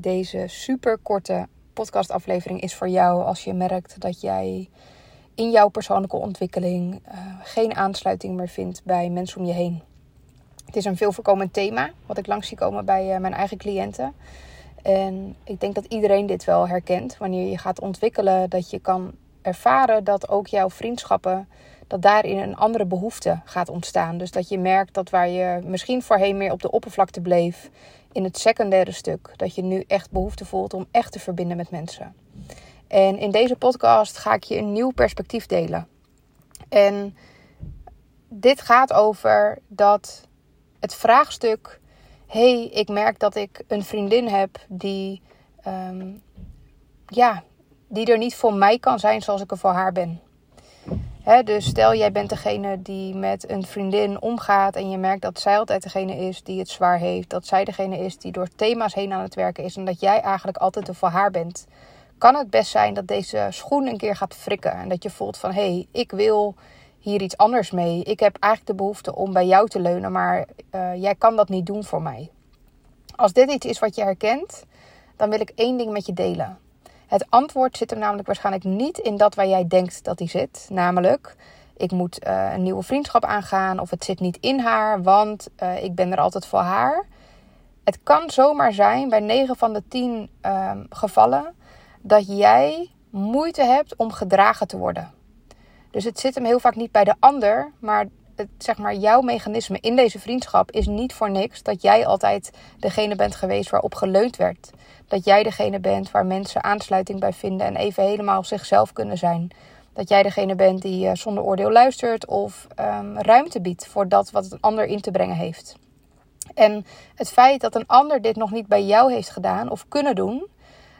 Deze super korte podcastaflevering is voor jou als je merkt dat jij in jouw persoonlijke ontwikkeling uh, geen aansluiting meer vindt bij mensen om je heen. Het is een veel voorkomend thema wat ik langs zie komen bij uh, mijn eigen cliënten. En ik denk dat iedereen dit wel herkent. Wanneer je gaat ontwikkelen, dat je kan ervaren dat ook jouw vriendschappen, dat daarin een andere behoefte gaat ontstaan. Dus dat je merkt dat waar je misschien voorheen meer op de oppervlakte bleef, in het secundaire stuk, dat je nu echt behoefte voelt om echt te verbinden met mensen. En in deze podcast ga ik je een nieuw perspectief delen. En dit gaat over dat het vraagstuk: hey, ik merk dat ik een vriendin heb die, ehm, ja, die er niet voor mij kan zijn zoals ik er voor haar ben. dus stel jij bent degene die met een vriendin omgaat en je merkt dat zij altijd degene is die het zwaar heeft. Dat zij degene is die door thema's heen aan het werken is en dat jij eigenlijk altijd er voor haar bent kan het best zijn dat deze schoen een keer gaat frikken. En dat je voelt van hé, hey, ik wil hier iets anders mee. Ik heb eigenlijk de behoefte om bij jou te leunen, maar uh, jij kan dat niet doen voor mij. Als dit iets is wat je herkent, dan wil ik één ding met je delen. Het antwoord zit er namelijk waarschijnlijk niet in dat waar jij denkt dat die zit. Namelijk, ik moet uh, een nieuwe vriendschap aangaan of het zit niet in haar, want uh, ik ben er altijd voor haar. Het kan zomaar zijn bij 9 van de 10 uh, gevallen dat jij moeite hebt om gedragen te worden. Dus het zit hem heel vaak niet bij de ander, maar het, zeg maar, jouw mechanisme in deze vriendschap is niet voor niks dat jij altijd degene bent geweest waarop geleund werd. Dat jij degene bent waar mensen aansluiting bij vinden en even helemaal zichzelf kunnen zijn. Dat jij degene bent die uh, zonder oordeel luistert of um, ruimte biedt voor dat wat een ander in te brengen heeft. En het feit dat een ander dit nog niet bij jou heeft gedaan of kunnen doen,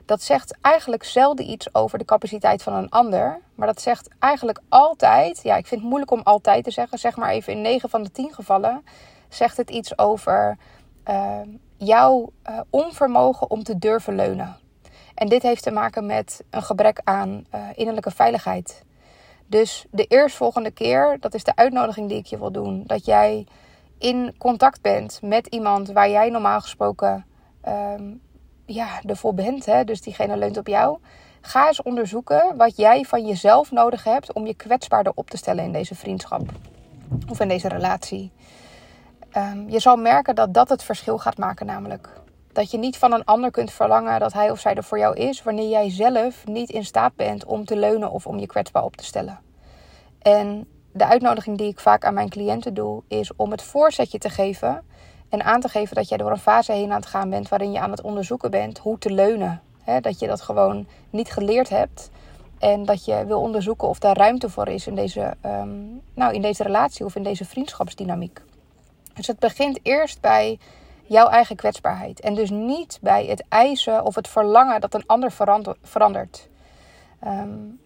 dat zegt eigenlijk zelden iets over de capaciteit van een ander. Maar dat zegt eigenlijk altijd, ja, ik vind het moeilijk om altijd te zeggen, zeg maar even in 9 van de 10 gevallen, zegt het iets over uh, jouw uh, onvermogen om te durven leunen. En dit heeft te maken met een gebrek aan uh, innerlijke veiligheid. Dus de eerstvolgende keer, dat is de uitnodiging die ik je wil doen, dat jij in contact bent met iemand waar jij normaal gesproken um, ja, ervoor bent, hè, dus diegene leunt op jou. Ga eens onderzoeken wat jij van jezelf nodig hebt om je kwetsbaarder op te stellen in deze vriendschap of in deze relatie. Um, je zal merken dat dat het verschil gaat maken, namelijk. Dat je niet van een ander kunt verlangen dat hij of zij er voor jou is, wanneer jij zelf niet in staat bent om te leunen of om je kwetsbaar op te stellen. En de uitnodiging die ik vaak aan mijn cliënten doe, is om het voorzetje te geven en aan te geven dat jij door een fase heen aan het gaan bent waarin je aan het onderzoeken bent hoe te leunen. dat je dat gewoon niet geleerd hebt. En dat je wil onderzoeken of daar ruimte voor is in deze, um, nou, in deze relatie of in deze vriendschapsdynamiek. Dus het begint eerst bij jouw eigen kwetsbaarheid. En dus niet bij het eisen of het verlangen dat een ander verandert. Um,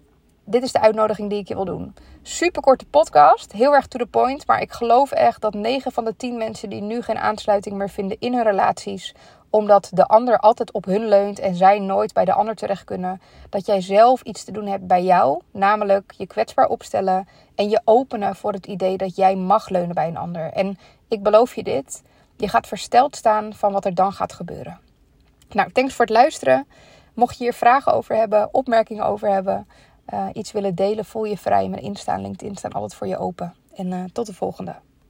dit is de uitnodiging die ik je wil doen. Super korte podcast, heel erg to the point. Maar ik geloof echt dat 9 van de 10 mensen die nu geen aansluiting meer vinden in hun relaties, omdat de ander altijd op hun leunt en zij nooit bij de ander terecht kunnen, dat jij zelf iets te doen hebt bij jou, namelijk je kwetsbaar opstellen en je openen voor het idee dat jij mag leunen bij een ander. En ik beloof je dit, je gaat versteld staan van wat er dan gaat gebeuren. Nou, thanks voor het luisteren. Mocht je hier vragen over hebben, opmerkingen over hebben, iets willen delen, voel je vrij. Mijn Insta LinkedIn staan altijd voor je open. En uh, tot de volgende.